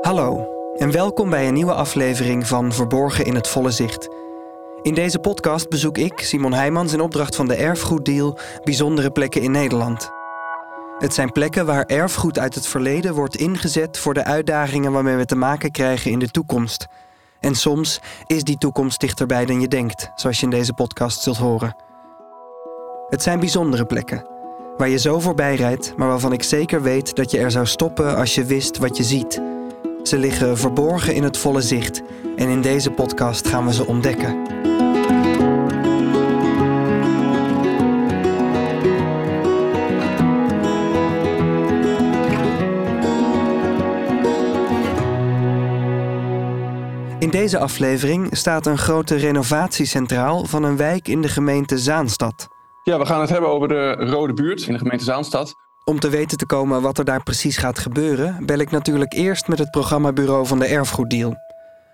Hallo en welkom bij een nieuwe aflevering van Verborgen in het Volle Zicht. In deze podcast bezoek ik, Simon Heijmans, in opdracht van de Erfgoeddeal bijzondere plekken in Nederland. Het zijn plekken waar erfgoed uit het verleden wordt ingezet voor de uitdagingen waarmee we te maken krijgen in de toekomst. En soms is die toekomst dichterbij dan je denkt, zoals je in deze podcast zult horen. Het zijn bijzondere plekken, waar je zo voorbij rijdt, maar waarvan ik zeker weet dat je er zou stoppen als je wist wat je ziet. Ze liggen verborgen in het volle zicht en in deze podcast gaan we ze ontdekken. In deze aflevering staat een grote renovatiecentraal van een wijk in de gemeente Zaanstad. Ja, we gaan het hebben over de Rode Buurt in de gemeente Zaanstad. Om te weten te komen wat er daar precies gaat gebeuren, bel ik natuurlijk eerst met het programmabureau van de Erfgoeddeal.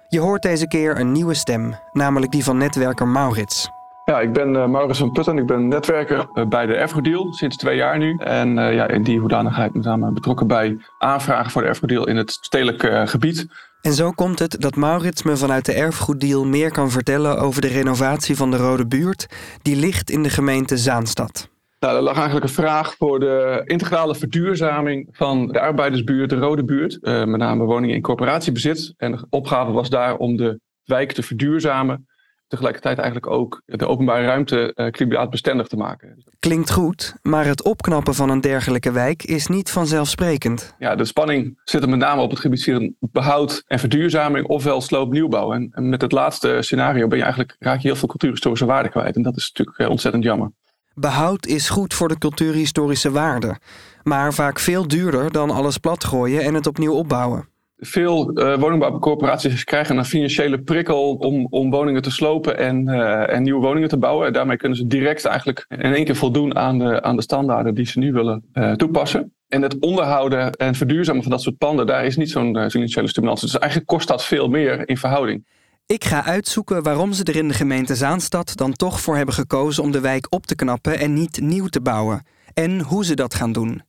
Je hoort deze keer een nieuwe stem, namelijk die van netwerker Maurits. Ja, ik ben uh, Maurits van Putten. Ik ben netwerker uh, bij de Erfgoeddeal sinds twee jaar nu. En uh, ja, in die hoedanigheid met name betrokken bij aanvragen voor de Erfgoeddeal in het stedelijk gebied. En zo komt het dat Maurits me vanuit de Erfgoeddeal meer kan vertellen over de renovatie van de Rode Buurt, die ligt in de gemeente Zaanstad. Nou, er lag eigenlijk een vraag voor de integrale verduurzaming van de arbeidersbuurt, de Rode Buurt. Met name woningen in corporatiebezit. En de opgave was daar om de wijk te verduurzamen. Tegelijkertijd eigenlijk ook de openbare ruimte uh, klimaatbestendig te maken. Klinkt goed, maar het opknappen van een dergelijke wijk is niet vanzelfsprekend. Ja, de spanning zit er met name op het gebied van behoud en verduurzaming, ofwel sloopnieuwbouw. En, en met het laatste scenario ben je eigenlijk, raak je heel veel cultuurhistorische waarde kwijt. En dat is natuurlijk uh, ontzettend jammer. Behoud is goed voor de cultuurhistorische waarde, maar vaak veel duurder dan alles platgooien en het opnieuw opbouwen. Veel uh, woningbouwcorporaties krijgen een financiële prikkel om, om woningen te slopen en, uh, en nieuwe woningen te bouwen. En daarmee kunnen ze direct eigenlijk in één keer voldoen aan de, aan de standaarden die ze nu willen uh, toepassen. En het onderhouden en verduurzamen van dat soort panden, daar is niet zo'n financiële stimulans. Dus eigenlijk kost dat veel meer in verhouding. Ik ga uitzoeken waarom ze er in de gemeente Zaanstad dan toch voor hebben gekozen om de wijk op te knappen en niet nieuw te bouwen. En hoe ze dat gaan doen.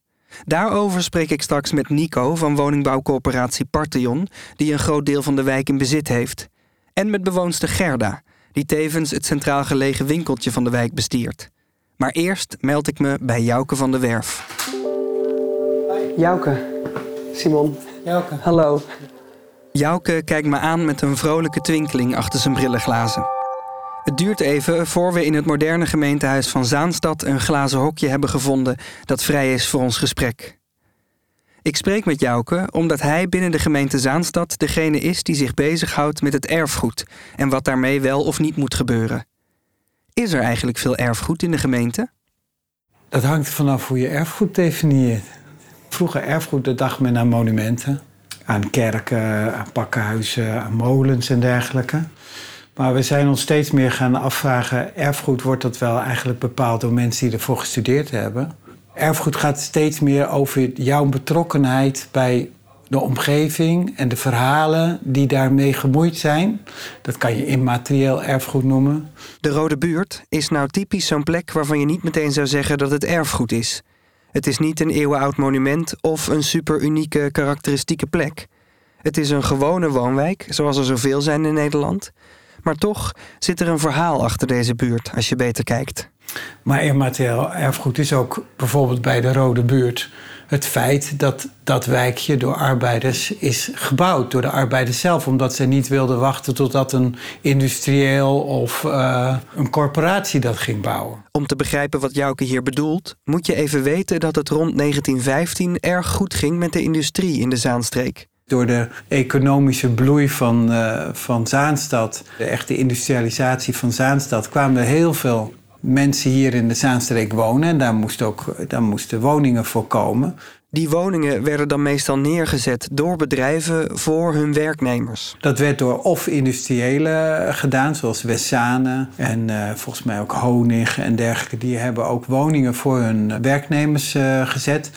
Daarover spreek ik straks met Nico van woningbouwcoöperatie Partheon, die een groot deel van de wijk in bezit heeft. En met bewoonster Gerda, die tevens het centraal gelegen winkeltje van de wijk bestiert. Maar eerst meld ik me bij Jouke van de Werf. Jouke, Simon. Jouke. Hallo. Jouke kijkt me aan met een vrolijke twinkeling achter zijn brillenglazen. Het duurt even voor we in het moderne gemeentehuis van Zaanstad een glazen hokje hebben gevonden dat vrij is voor ons gesprek. Ik spreek met Jouke omdat hij binnen de gemeente Zaanstad degene is die zich bezighoudt met het erfgoed en wat daarmee wel of niet moet gebeuren. Is er eigenlijk veel erfgoed in de gemeente? Dat hangt vanaf hoe je erfgoed definieert. Vroeger erfgoed, dat dacht men aan monumenten, aan kerken, aan pakkenhuizen, aan molens en dergelijke. Maar we zijn ons steeds meer gaan afvragen: erfgoed wordt dat wel eigenlijk bepaald door mensen die ervoor gestudeerd hebben? Erfgoed gaat steeds meer over jouw betrokkenheid bij de omgeving en de verhalen die daarmee gemoeid zijn. Dat kan je immaterieel erfgoed noemen. De Rode Buurt is nou typisch zo'n plek waarvan je niet meteen zou zeggen dat het erfgoed is. Het is niet een eeuwenoud monument of een super unieke karakteristieke plek. Het is een gewone woonwijk, zoals er zoveel zijn in Nederland. Maar toch zit er een verhaal achter deze buurt als je beter kijkt. Maar immaterieel erfgoed is ook bijvoorbeeld bij de Rode Buurt het feit dat dat wijkje door arbeiders is gebouwd. Door de arbeiders zelf, omdat ze niet wilden wachten totdat een industrieel of uh, een corporatie dat ging bouwen. Om te begrijpen wat Jouke hier bedoelt, moet je even weten dat het rond 1915 erg goed ging met de industrie in de Zaanstreek. Door de economische bloei van, uh, van Zaanstad, de echte industrialisatie van Zaanstad, kwamen er heel veel mensen hier in de Zaanstreek wonen. En daar, moest ook, daar moesten woningen voor komen. Die woningen werden dan meestal neergezet door bedrijven voor hun werknemers. Dat werd door of industriëlen gedaan, zoals Wessane en uh, volgens mij ook Honig en dergelijke. Die hebben ook woningen voor hun werknemers uh, gezet.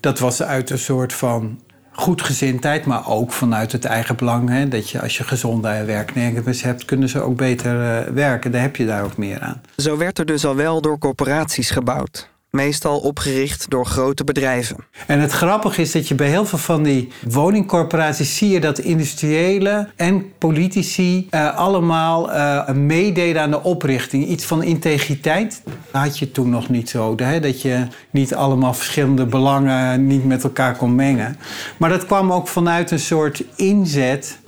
Dat was uit een soort van goedgezindheid, maar ook vanuit het eigen belang. Hè, dat je als je gezonde werknemers hebt, kunnen ze ook beter uh, werken. Daar heb je daar ook meer aan. Zo werd er dus al wel door corporaties gebouwd. Meestal opgericht door grote bedrijven. En het grappige is dat je bij heel veel van die woningcorporaties zie je dat industriële en politici uh, allemaal uh, meededen aan de oprichting. Iets van integriteit had je toen nog niet zo. Hè? Dat je niet allemaal verschillende belangen niet met elkaar kon mengen. Maar dat kwam ook vanuit een soort inzet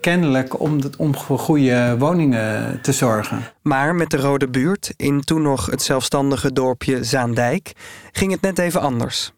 kennelijk om, om voor goede woningen te zorgen. Maar met de Rode Buurt, in toen nog het zelfstandige dorpje Zaandijk, ging het net even anders.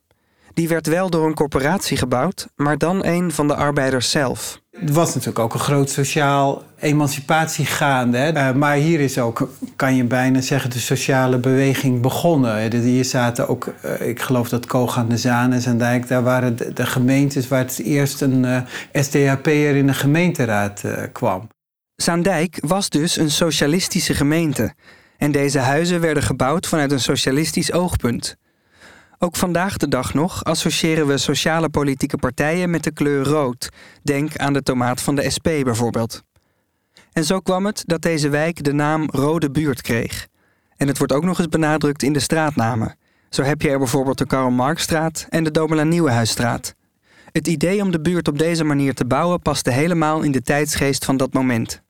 Die werd wel door een corporatie gebouwd, maar dan een van de arbeiders zelf. Er was natuurlijk ook een groot sociaal emancipatie gaande. Hè? Uh, maar hier is ook, kan je bijna zeggen, de sociale beweging begonnen. Hier zaten ook, uh, ik geloof dat Koog aan de Zaan en Zaandijk... daar waren de, de, gemeentes waar het eerst een uh, SDAP'er in de gemeenteraad kwam. Zaandijk was dus een socialistische gemeente. En deze huizen werden gebouwd vanuit een socialistisch oogpunt. Ook vandaag de dag nog associëren we sociale politieke partijen met de kleur rood. Denk aan de tomaat van de SP bijvoorbeeld. En zo kwam het dat deze wijk de naam Rode Buurt kreeg. En het wordt ook nog eens benadrukt in de straatnamen. Zo heb je er bijvoorbeeld de Karl Marxstraat en de Domela Nieuwenhuisstraat. Het idee om de buurt op deze manier te bouwen paste helemaal in de tijdsgeest van dat moment.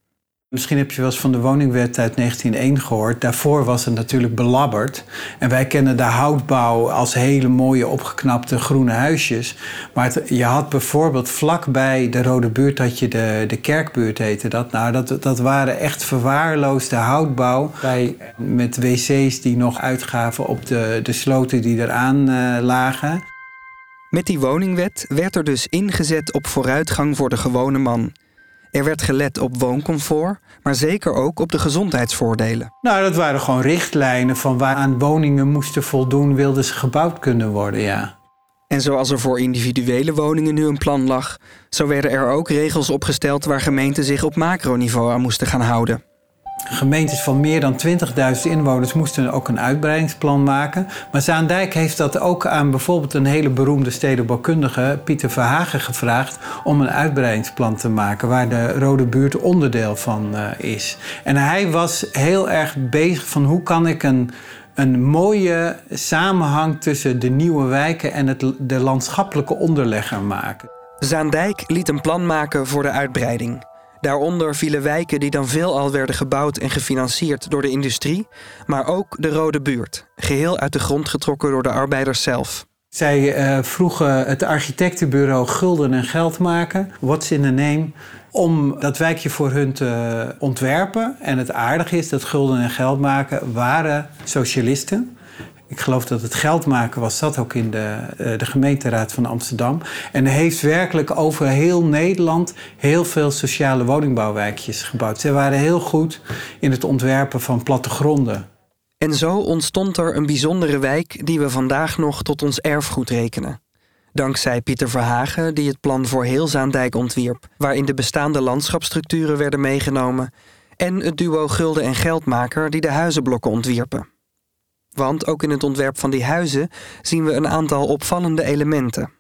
Misschien heb je wel eens van de woningwet uit 1901 gehoord. Daarvoor was het natuurlijk belabberd. En wij kennen de houtbouw als hele mooie opgeknapte groene huisjes. Maar je had bijvoorbeeld vlakbij de Rode Buurt had je de, de kerkbuurt heette dat. Nou, dat, dat waren echt verwaarloosde houtbouw. Bij, met wc's die nog uitgaven op de, de sloten die eraan uh, lagen. Met die woningwet werd er dus ingezet op vooruitgang voor de gewone man. Er werd gelet op wooncomfort, maar zeker ook op de gezondheidsvoordelen. Nou, dat waren gewoon richtlijnen van waaraan woningen moesten voldoen, wilden ze gebouwd kunnen worden, ja. En zoals er voor individuele woningen nu een plan lag, zo werden er ook regels opgesteld waar gemeenten zich op macroniveau aan moesten gaan houden. Gemeentes van meer dan 20.000 inwoners moesten ook een uitbreidingsplan maken. Maar Zaandijk heeft dat ook aan bijvoorbeeld een hele beroemde stedenbouwkundige, Pieter Verhagen, gevraagd om een uitbreidingsplan te maken waar de Rode Buurt onderdeel van uh, is. En hij was heel erg bezig van hoe kan ik een, een mooie samenhang tussen de nieuwe wijken en het, de landschappelijke onderlegger maken. Zaandijk liet een plan maken voor de uitbreiding. Daaronder vielen wijken die dan veelal werden gebouwd en gefinancierd door de industrie, maar ook de Rode Buurt, geheel uit de grond getrokken door de arbeiders zelf. Zij uh, vroegen het architectenbureau Gulden en Geld maken, what's in the name, om dat wijkje voor hun te ontwerpen. En het aardige is dat Gulden en Geld maken waren socialisten ik geloof dat het geld maken was, zat ook in de, uh, de gemeenteraad van Amsterdam. En heeft werkelijk over heel Nederland heel veel sociale woningbouwwijkjes gebouwd. Ze waren heel goed in het ontwerpen van plattegronden. En zo ontstond er een bijzondere wijk die we vandaag nog tot ons erfgoed rekenen. Dankzij Pieter Verhagen, die het plan voor heel Zaandijk ontwierp, waarin de bestaande landschapsstructuren werden meegenomen, en het duo Gulden en Geldmaker, die de huizenblokken ontwierpen. Want ook in het ontwerp van die huizen zien we een aantal opvallende elementen.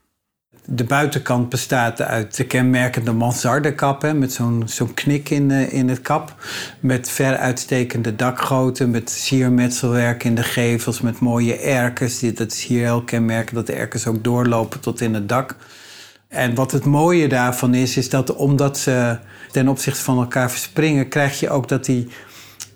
De buitenkant bestaat uit de kenmerkende mansardekap, met zo'n zo'n knik in, uh, in het kap. Met ver uitstekende dakgoten, met siermetselwerk in de gevels, met mooie erkers. Dat is hier heel kenmerkend, dat de erkers ook doorlopen tot in het dak. En wat het mooie daarvan is, is dat omdat ze ten opzichte van elkaar verspringen, krijg je ook dat die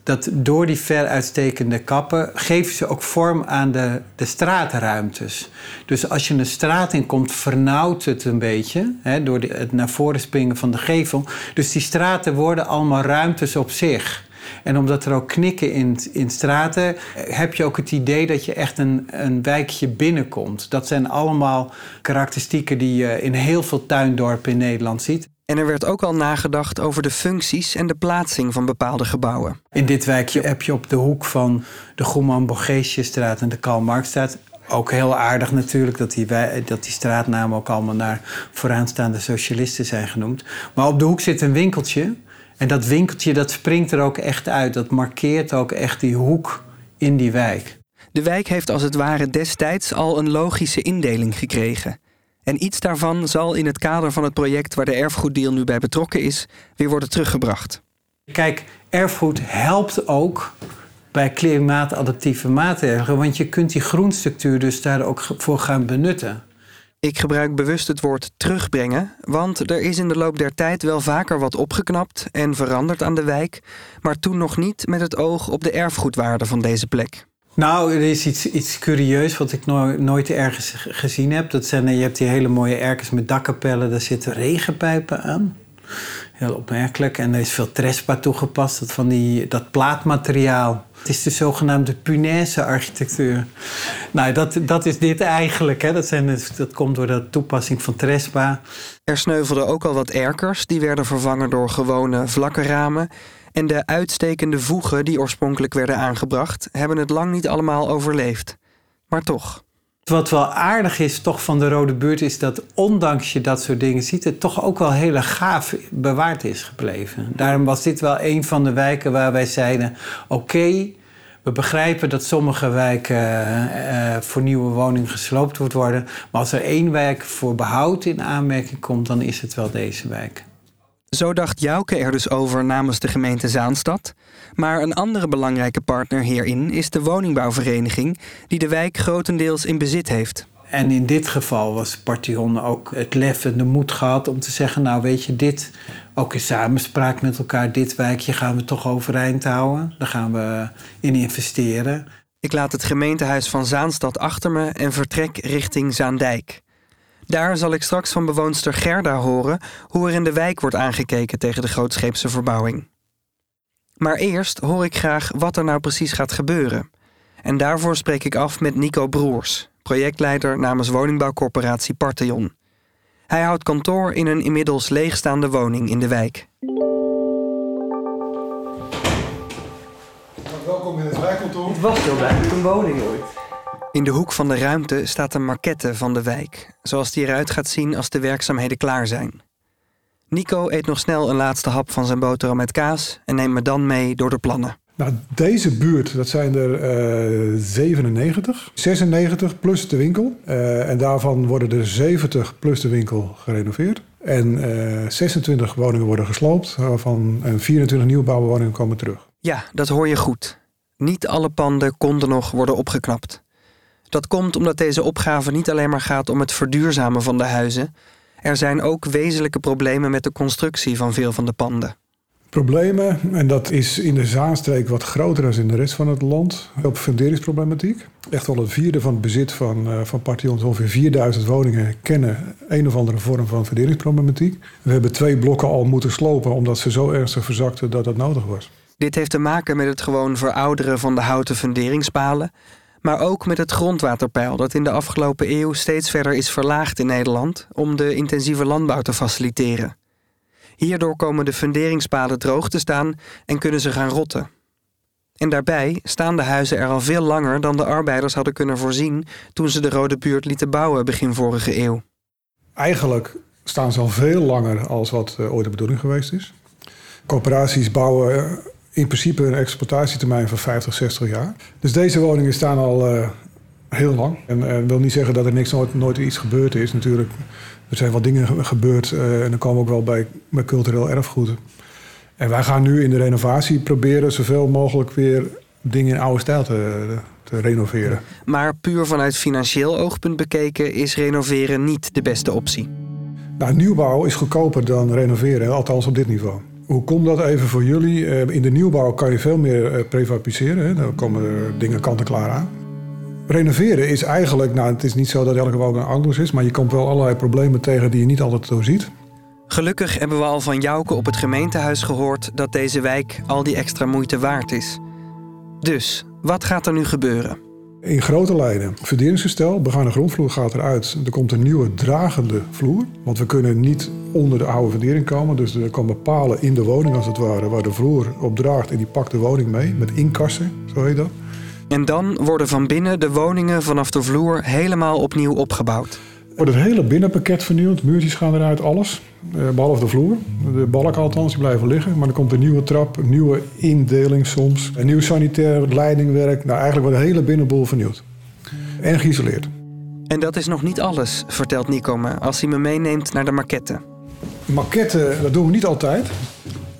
dat door die ver uitstekende kappen geven ze ook vorm aan de, de straatruimtes. Dus als je een straat in komt, vernauwt het een beetje hè, door de, het naar voren springen van de gevel. Dus die straten worden allemaal ruimtes op zich. En omdat er ook knikken in, in straten, heb je ook het idee dat je echt een, een wijkje binnenkomt. Dat zijn allemaal karakteristieken die je in heel veel tuindorpen in Nederland ziet. En er werd ook al nagedacht over de functies en de plaatsing van bepaalde gebouwen. In dit wijkje heb je op de hoek van de Goeman Borgesiusstraat en de Karl Marxstraat ook heel aardig natuurlijk dat die, dat die straatnamen ook allemaal naar vooraanstaande socialisten zijn genoemd. Maar op de hoek zit een winkeltje. En dat winkeltje dat springt er ook echt uit. Dat markeert ook echt die hoek in die wijk. De wijk heeft als het ware destijds al een logische indeling gekregen. En iets daarvan zal in het kader van het project waar de erfgoeddeal nu bij betrokken is, weer worden teruggebracht. Kijk, erfgoed helpt ook bij klimaatadaptieve maatregelen. Want je kunt die groenstructuur dus daar ook voor gaan benutten. Ik gebruik bewust het woord terugbrengen, want er is in de loop der tijd wel vaker wat opgeknapt en veranderd aan de wijk, maar toen nog niet met het oog op de erfgoedwaarde van deze plek. Nou, er is iets, iets curieus wat ik nooit ergens gezien heb. Dat zijn, je hebt die hele mooie erkens met dakkapellen, daar zitten regenpijpen aan. Heel opmerkelijk. En er is veel trespa toegepast, dat, van die, dat plaatmateriaal. Het is de zogenaamde punaise architectuur. Nou, dat, dat is dit eigenlijk. Hè. Dat, zijn, dat komt door de toepassing van trespa. Er sneuvelden ook al wat erkers. Die werden vervangen door gewone vlakke ramen. En de uitstekende voegen die oorspronkelijk werden aangebracht... hebben het lang niet allemaal overleefd. Maar toch... Wat wel aardig is toch van de Rode Buurt is dat ondanks je dat soort dingen ziet, het toch ook wel heel gaaf bewaard is gebleven. Daarom was dit wel een van de wijken waar wij zeiden: oké, we begrijpen dat sommige wijken uh, voor nieuwe woningen gesloopt wordt worden, maar als er één wijk voor behoud in aanmerking komt, dan is het wel deze wijk. Zo dacht Jouke er dus over namens de gemeente Zaanstad. Maar een andere belangrijke partner hierin is de woningbouwvereniging, die de wijk grotendeels in bezit heeft. En in dit geval was Partion ook het lef en de moed gehad om te zeggen: Nou, weet je, dit, ook in samenspraak met elkaar, dit wijkje gaan we toch overeind houden. Daar gaan we in investeren. Ik laat het gemeentehuis van Zaanstad achter me en vertrek richting Zaandijk. Daar zal ik straks van bewoonster Gerda horen hoe er in de wijk wordt aangekeken tegen de grootscheepse verbouwing. Maar eerst hoor ik graag wat er nou precies gaat gebeuren. En daarvoor spreek ik af met Nico Broers, projectleider namens woningbouwcorporatie Partheon. Hij houdt kantoor in een inmiddels leegstaande woning in de wijk. Welkom in het wijkkantoor. Het was wel bij een woning ooit. In de hoek van de ruimte staat een maquette van de wijk, zoals die eruit gaat zien als de werkzaamheden klaar zijn. Nico eet nog snel een laatste hap van zijn boterham met kaas en neemt me dan mee door de plannen. Nou, deze buurt, dat zijn er uh, 97. 96 plus de winkel. Uh, en daarvan worden er 70 plus de winkel gerenoveerd. En uh, eh, 26 woningen worden gesloopt, waarvan en 24 nieuwbouwwoningen komen terug. Ja, dat hoor je goed. Niet alle panden konden nog worden opgeknapt. Dat komt omdat deze opgave niet alleen maar gaat om het verduurzamen van de huizen. Er zijn ook wezenlijke problemen met de constructie van veel van de panden. Problemen, en dat is in de Zaanstreek wat groter dan in de rest van het land, op funderingsproblematiek. Echt wel een vierde van het bezit van, uh, van Partions, ongeveer 4000 woningen, kennen een of andere vorm van funderingsproblematiek. We hebben twee blokken al moeten slopen omdat ze zo ernstig verzakten dat dat nodig was. Dit heeft te maken met het gewoon verouderen van de houten funderingspalen maar ook met het grondwaterpeil dat in de afgelopen eeuw steeds verder is verlaagd in Nederland om de intensieve landbouw te faciliteren. Hierdoor komen de funderingspaden droog te staan en kunnen ze gaan rotten. En daarbij staan de huizen er al veel langer dan de arbeiders hadden kunnen voorzien toen ze de Rode Buurt lieten bouwen begin vorige eeuw. Eigenlijk staan ze al veel langer als wat eh, ooit de bedoeling geweest is. Corporaties bouwen in principe een exploitatietermijn van 50, 60 jaar. Dus deze woningen staan al uh, heel lang. En dat uh, wil niet zeggen dat er niks, nooit, nooit iets gebeurd is. Natuurlijk, er zijn wel dingen gebeurd uh, en dan komen ook wel bij, bij cultureel erfgoed. En wij gaan nu in de renovatie proberen zoveel mogelijk weer dingen in oude stijl te, te renoveren. Maar puur vanuit financieel oogpunt bekeken is renoveren niet de beste optie. Nou, nieuwbouw is goedkoper dan renoveren, althans op dit niveau. Hoe komt dat even voor jullie? Eh, in de nieuwbouw kan je veel meer eh, prefabriceren. Dan komen dingen kant-en-klaar aan. Renoveren is eigenlijk, nou het is niet zo dat elke woning anders is, maar je komt wel allerlei problemen tegen die je niet altijd doorziet. Gelukkig hebben we al van Jouke op het gemeentehuis gehoord dat deze wijk al die extra moeite waard is. Dus, wat gaat er nu gebeuren? In grote lijnen. Verdelingsgestel, begane grondvloer gaat eruit. Er komt een nieuwe dragende vloer. Want we kunnen niet onder de oude verdering komen. Dus er komen palen in de woning als het ware... waar de vloer op draagt en die pakt de woning mee. Met inkassen, zo heet dat. En dan worden van binnen de woningen vanaf de vloer helemaal opnieuw opgebouwd. Wordt het hele binnenpakket vernieuwd. Muurtjes gaan eruit, alles. Eh, behalve de vloer. De balken althans, die blijven liggen. Maar er komt een nieuwe trap, een nieuwe indeling soms. Een nieuw sanitair leidingwerk. Nou, eigenlijk wordt de hele binnenboel vernieuwd. En geïsoleerd. En dat is nog niet alles, vertelt Nico me als hij me meeneemt naar de maquette. Maquette, dat doen we niet altijd.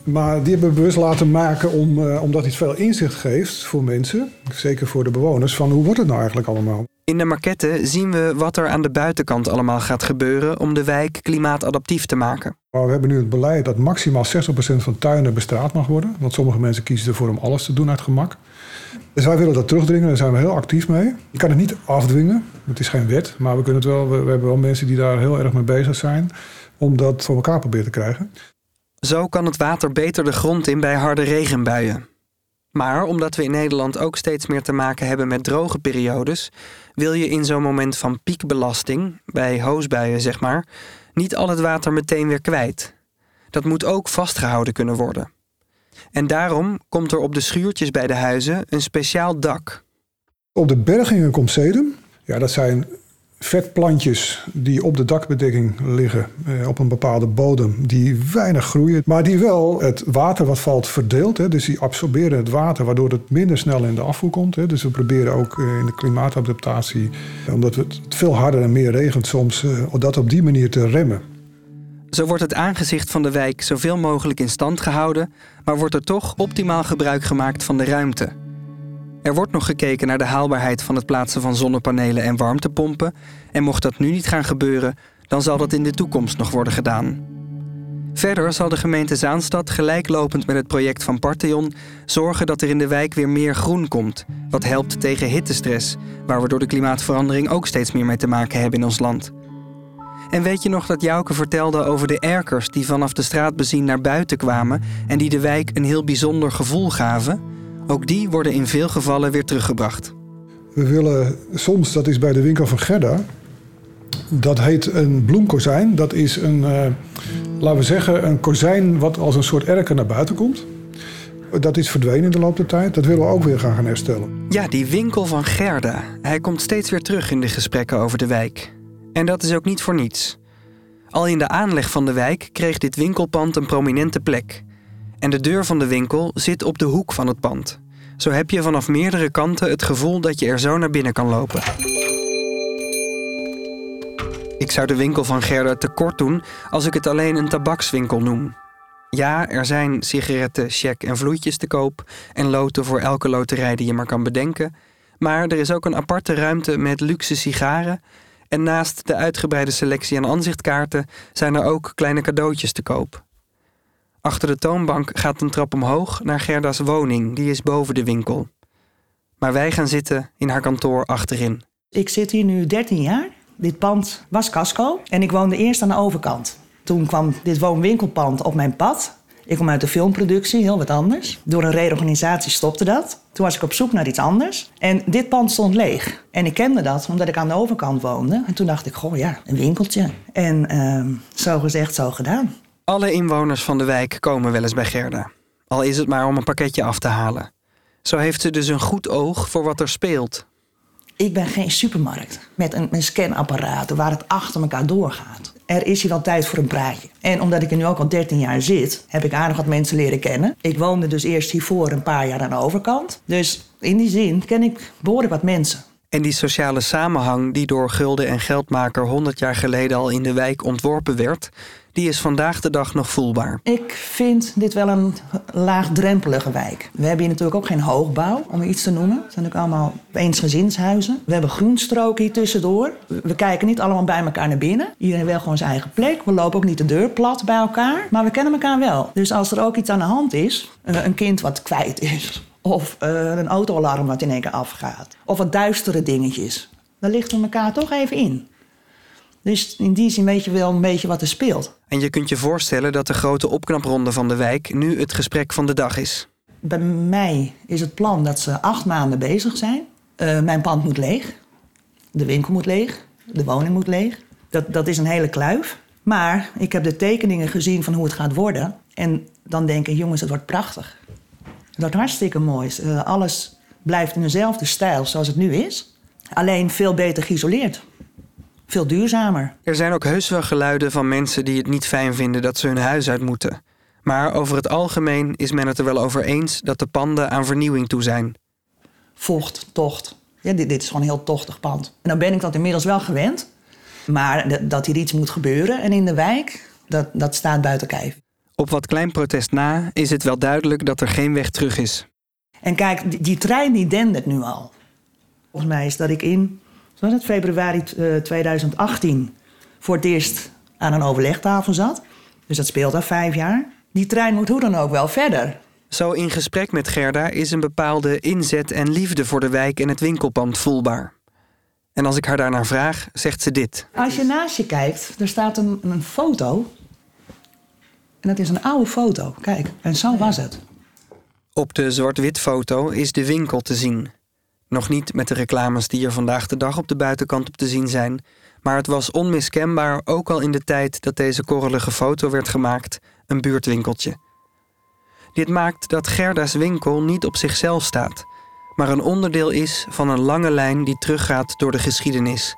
Maar die hebben we bewust laten maken om, uh, omdat het veel inzicht geeft voor mensen, zeker voor de bewoners, van hoe wordt het nou eigenlijk allemaal. In de maquette zien we wat er aan de buitenkant allemaal gaat gebeuren om de wijk klimaatadaptief te maken. We hebben nu het beleid dat maximaal 60% van tuinen bestraat mag worden. Want sommige mensen kiezen ervoor om alles te doen uit gemak. Dus wij willen dat terugdringen, daar zijn we heel actief mee. Je kan het niet afdwingen, het is geen wet. Maar we, kunnen het wel, we, we hebben wel mensen die daar heel erg mee bezig zijn om dat voor elkaar proberen te krijgen. Zo kan het water beter de grond in bij harde regenbuien. Maar omdat we in Nederland ook steeds meer te maken hebben met droge periodes, wil je in zo'n moment van piekbelasting, bij hoosbuien zeg maar, niet al het water meteen weer kwijt. Dat moet ook vastgehouden kunnen worden. En daarom komt er op de schuurtjes bij de huizen een speciaal dak. Op de bergingen komt sedum. Ja, dat zijn vetplantjes die op de dakbedekking liggen eh, op een bepaalde bodem, die weinig groeien, maar die wel het water wat valt verdeelt. Hè, dus die absorberen het water, waardoor het minder snel in de afvoer komt. Hè. Dus we proberen ook eh, in de klimaatadaptatie, omdat het veel harder en meer regent soms, eh, dat op die manier te remmen. Zo wordt het aangezicht van de wijk zoveel mogelijk in stand gehouden, maar wordt er toch optimaal gebruik gemaakt van de ruimte. Er wordt nog gekeken naar de haalbaarheid van het plaatsen van zonnepanelen en warmtepompen. En mocht dat nu niet gaan gebeuren, dan zal dat in de toekomst nog worden gedaan. Verder zal de gemeente Zaanstad gelijklopend met het project van Partheon zorgen dat er in de wijk weer meer groen komt, wat helpt tegen hittestress, waar we door de klimaatverandering ook steeds meer mee te maken hebben in ons land. En weet je nog dat Jouke vertelde over de erkers die vanaf de straat bezien naar buiten kwamen en die de wijk een heel bijzonder gevoel gaven? Ook die worden in veel gevallen weer teruggebracht. We willen soms, dat is bij de winkel van Gerda, dat heet een bloemkozijn. Dat is een, uh, laten we zeggen, een kozijn wat als een soort erker naar buiten komt. Dat is verdwenen in de loop der tijd. Dat willen we ook weer gaan herstellen. Ja, die winkel van Gerda. Hij komt steeds weer terug in de gesprekken over de wijk. En dat is ook niet voor niets. Al in de aanleg van de wijk kreeg dit winkelpand een prominente plek. En de deur van de winkel zit op de hoek van het pand. Zo heb je vanaf meerdere kanten het gevoel dat je er zo naar binnen kan lopen. Ik zou de winkel van Gerda tekort doen als ik het alleen een tabakswinkel noem. Ja, er zijn sigaretten, check en vloeitjes te koop en loten voor elke loterij die je maar kan bedenken. Maar er is ook een aparte ruimte met luxe sigaren. En naast de uitgebreide selectie aan aanzichtkaarten zijn er ook kleine cadeautjes te koop. Achter de toonbank gaat een trap omhoog naar Gerda's woning, die is boven de winkel. Maar wij gaan zitten in haar kantoor achterin. Ik zit hier nu 13 jaar. Dit pand was Casco en ik woonde eerst aan de overkant. Toen kwam dit woonwinkelpand op mijn pad. Ik kom uit de filmproductie, heel wat anders. Door een reorganisatie stopte dat. Toen was ik op zoek naar iets anders. En dit pand stond leeg. En ik kende dat omdat ik aan de overkant woonde. En toen dacht ik, goh ja, een winkeltje. En uh, zo gezegd, zo gedaan. Alle inwoners van de wijk komen wel eens bij Gerda. Al is het maar om een pakketje af te halen. Zo heeft ze dus een goed oog voor wat er speelt. Ik ben geen supermarkt met een, een scanapparaat waar het achter elkaar doorgaat. Er is hier wel tijd voor een praatje. En omdat ik er nu ook al 13 jaar zit, heb ik aardig wat mensen leren kennen. Ik woonde dus eerst hiervoor een paar jaar aan de overkant. Dus in die zin ken ik behoorlijk wat mensen. En die sociale samenhang die door Gulden en Geldmaker 100 jaar geleden al in de wijk ontworpen werd, die is vandaag de dag nog voelbaar. Ik vind dit wel een laagdrempelige wijk. We hebben hier natuurlijk ook geen hoogbouw, om iets te noemen. Het zijn ook allemaal eensgezinshuizen. We hebben groenstroken hier tussendoor. We kijken niet allemaal bij elkaar naar binnen. Iedereen wil gewoon zijn eigen plek. We lopen ook niet de deur plat bij elkaar. Maar we kennen elkaar wel. Dus als er ook iets aan de hand is, eh, een kind wat kwijt is... of uh, een autoalarm wat in één keer afgaat... of wat duistere dingetjes... dan lichten we elkaar toch even in. Dus in die zin weet je wel een beetje wat er speelt. En je kunt je voorstellen dat de grote opknapronde van de wijk nu het gesprek van de dag is. Bij mij is het plan dat ze acht maanden bezig zijn. Uh, mijn pand moet leeg. De winkel moet leeg. De woning moet leeg. Dat, dat is een hele kluif. Maar ik heb de tekeningen gezien van hoe het gaat worden. En dan denk ik, jongens, het wordt prachtig. Het wordt hartstikke mooi. Uh, alles blijft in dezelfde stijl zoals het nu is. Alleen veel beter geïsoleerd veel duurzamer. Er zijn ook heus wel geluiden van mensen die het niet fijn vinden dat ze hun huis uit moeten. Maar over het algemeen is men het er wel over eens dat de panden aan vernieuwing toe zijn. Vocht, tocht. Ja, dit, dit is gewoon een heel tochtig pand. En dan ben ik dat inmiddels wel gewend. Maar dat hier iets moet gebeuren en in de wijk, dat, dat staat buiten kijf. Op wat klein protest na is het wel duidelijk dat er geen weg terug is. En kijk, die, die trein die dendert nu al. Volgens mij is dat ik in was het, februari eh, 2018 voor het eerst aan een overlegtafel zat. Dus dat speelt al vijf jaar. Die trein moet hoe dan ook wel verder. Zo in gesprek met Gerda is een bepaalde inzet en liefde voor de wijk en het winkelpand voelbaar. En als ik haar daarnaar vraag, zegt ze dit. Als je naast je kijkt, er staat een, een foto. En dat is een oude foto. Kijk, en zo was het. Op de zwart-wit foto is de winkel te zien. Nog niet met de reclames die er vandaag de dag op de buitenkant op te zien zijn, maar het was onmiskenbaar ook al in de tijd dat deze korrelige foto werd gemaakt, een buurtwinkeltje. Dit maakt dat Gerda's winkel niet op zichzelf staat, maar een onderdeel is van een lange lijn die teruggaat door de geschiedenis.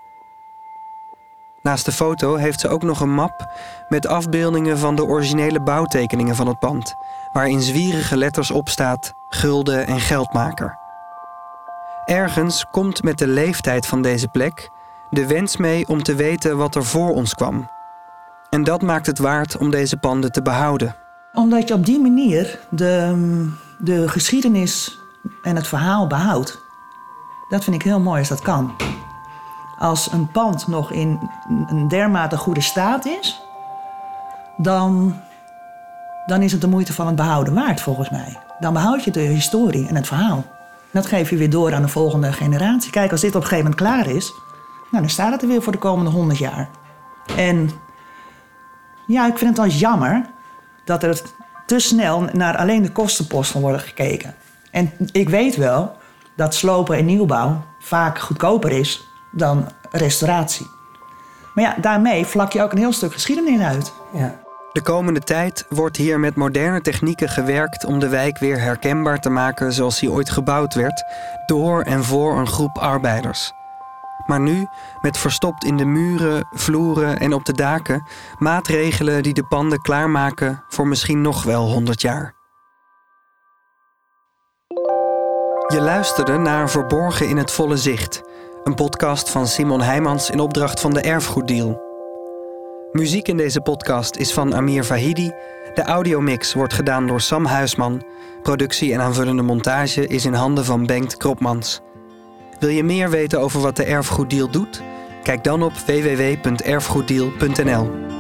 Naast de foto heeft ze ook nog een map met afbeeldingen van de originele bouwtekeningen van het pand, waar in zwierige letters op staat gulden en geldmaker. Ergens komt met de leeftijd van deze plek de wens mee om te weten wat er voor ons kwam. En dat maakt het waard om deze panden te behouden. Omdat je op die manier de, de geschiedenis en het verhaal behoudt. Dat vind ik heel mooi als dat kan. Als een pand nog in een dermate goede staat is, dan, dan is het de moeite van het behouden waard volgens mij. Dan behoud je de historie en het verhaal. Dat geef je weer door aan de volgende generatie. Kijk, als dit op een gegeven moment klaar is, nou, dan staat het er weer voor de komende honderd jaar. En ja, ik vind het wel jammer dat er te snel naar alleen de kostenposten worden gekeken. En ik weet wel dat slopen en nieuwbouw vaak goedkoper is dan restauratie. Maar ja, daarmee vlak je ook een heel stuk geschiedenis uit. Ja. De komende tijd wordt hier met moderne technieken gewerkt om de wijk weer herkenbaar te maken zoals die ooit gebouwd werd, door en voor een groep arbeiders. Maar nu, met verstopt in de muren, vloeren en op de daken, maatregelen die de panden klaarmaken voor misschien nog wel 100 jaar. Je luisterde naar Verborgen in het Volle Zicht, een podcast van Simon Heijmans in opdracht van de Erfgoeddeal. Muziek in deze podcast is van Amir Vahidi. De audiomix wordt gedaan door Sam Huisman. Productie en aanvullende montage is in handen van Bengt Kropmans. Wil je meer weten over wat de Erfgoeddeal doet? Kijk dan op www.erfgoeddeal.nl.